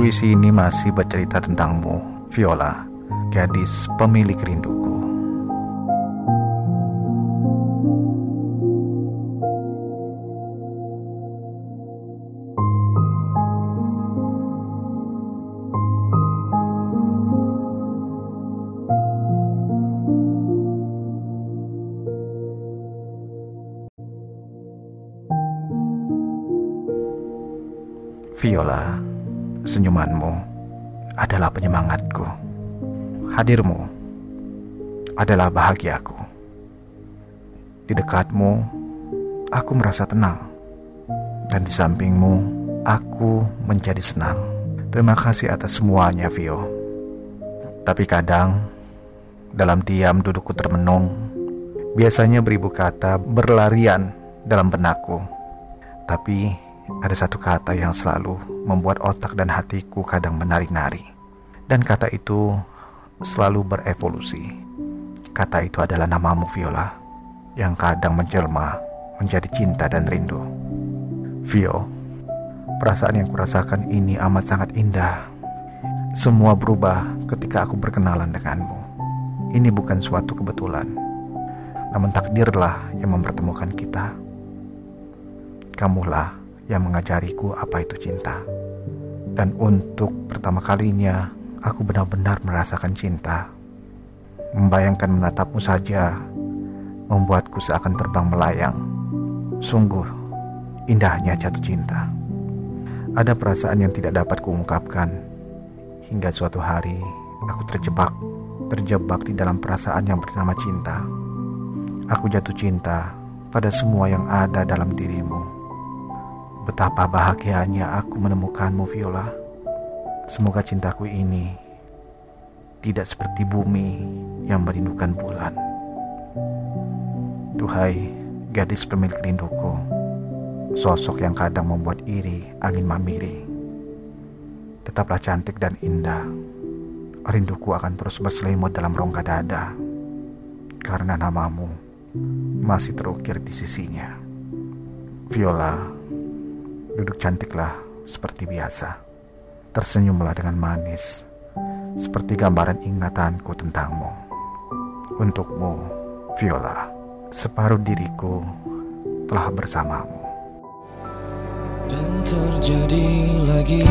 Puisi ini masih bercerita tentangmu, Viola, gadis pemilik rinduku. Viola, senyumanmu adalah penyemangatku. Hadirmu adalah bahagiaku. Di dekatmu, aku merasa tenang. Dan di sampingmu, aku menjadi senang. Terima kasih atas semuanya, Vio. Tapi kadang, dalam diam dudukku termenung, biasanya beribu kata berlarian dalam benakku. Tapi ada satu kata yang selalu membuat otak dan hatiku kadang menari-nari. Dan kata itu selalu berevolusi. Kata itu adalah namamu Viola, yang kadang menjelma menjadi cinta dan rindu. Vio, perasaan yang kurasakan ini amat sangat indah. Semua berubah ketika aku berkenalan denganmu. Ini bukan suatu kebetulan, namun takdirlah yang mempertemukan kita. Kamulah yang mengajariku apa itu cinta. Dan untuk pertama kalinya, aku benar-benar merasakan cinta. Membayangkan menatapmu saja membuatku seakan terbang melayang. Sungguh indahnya jatuh cinta. Ada perasaan yang tidak dapat kuungkapkan hingga suatu hari aku terjebak, terjebak di dalam perasaan yang bernama cinta. Aku jatuh cinta pada semua yang ada dalam dirimu Betapa bahagianya aku menemukanmu Viola. Semoga cintaku ini tidak seperti bumi yang merindukan bulan. Duhai gadis pemilik rinduku, sosok yang kadang membuat iri angin mamiri. Tetaplah cantik dan indah. Rinduku akan terus berselimut dalam rongga dada karena namamu masih terukir di sisinya. Viola Duduk cantiklah seperti biasa. Tersenyumlah dengan manis, seperti gambaran ingatanku tentangmu. Untukmu, Viola, separuh diriku telah bersamamu. Dan terjadi lagi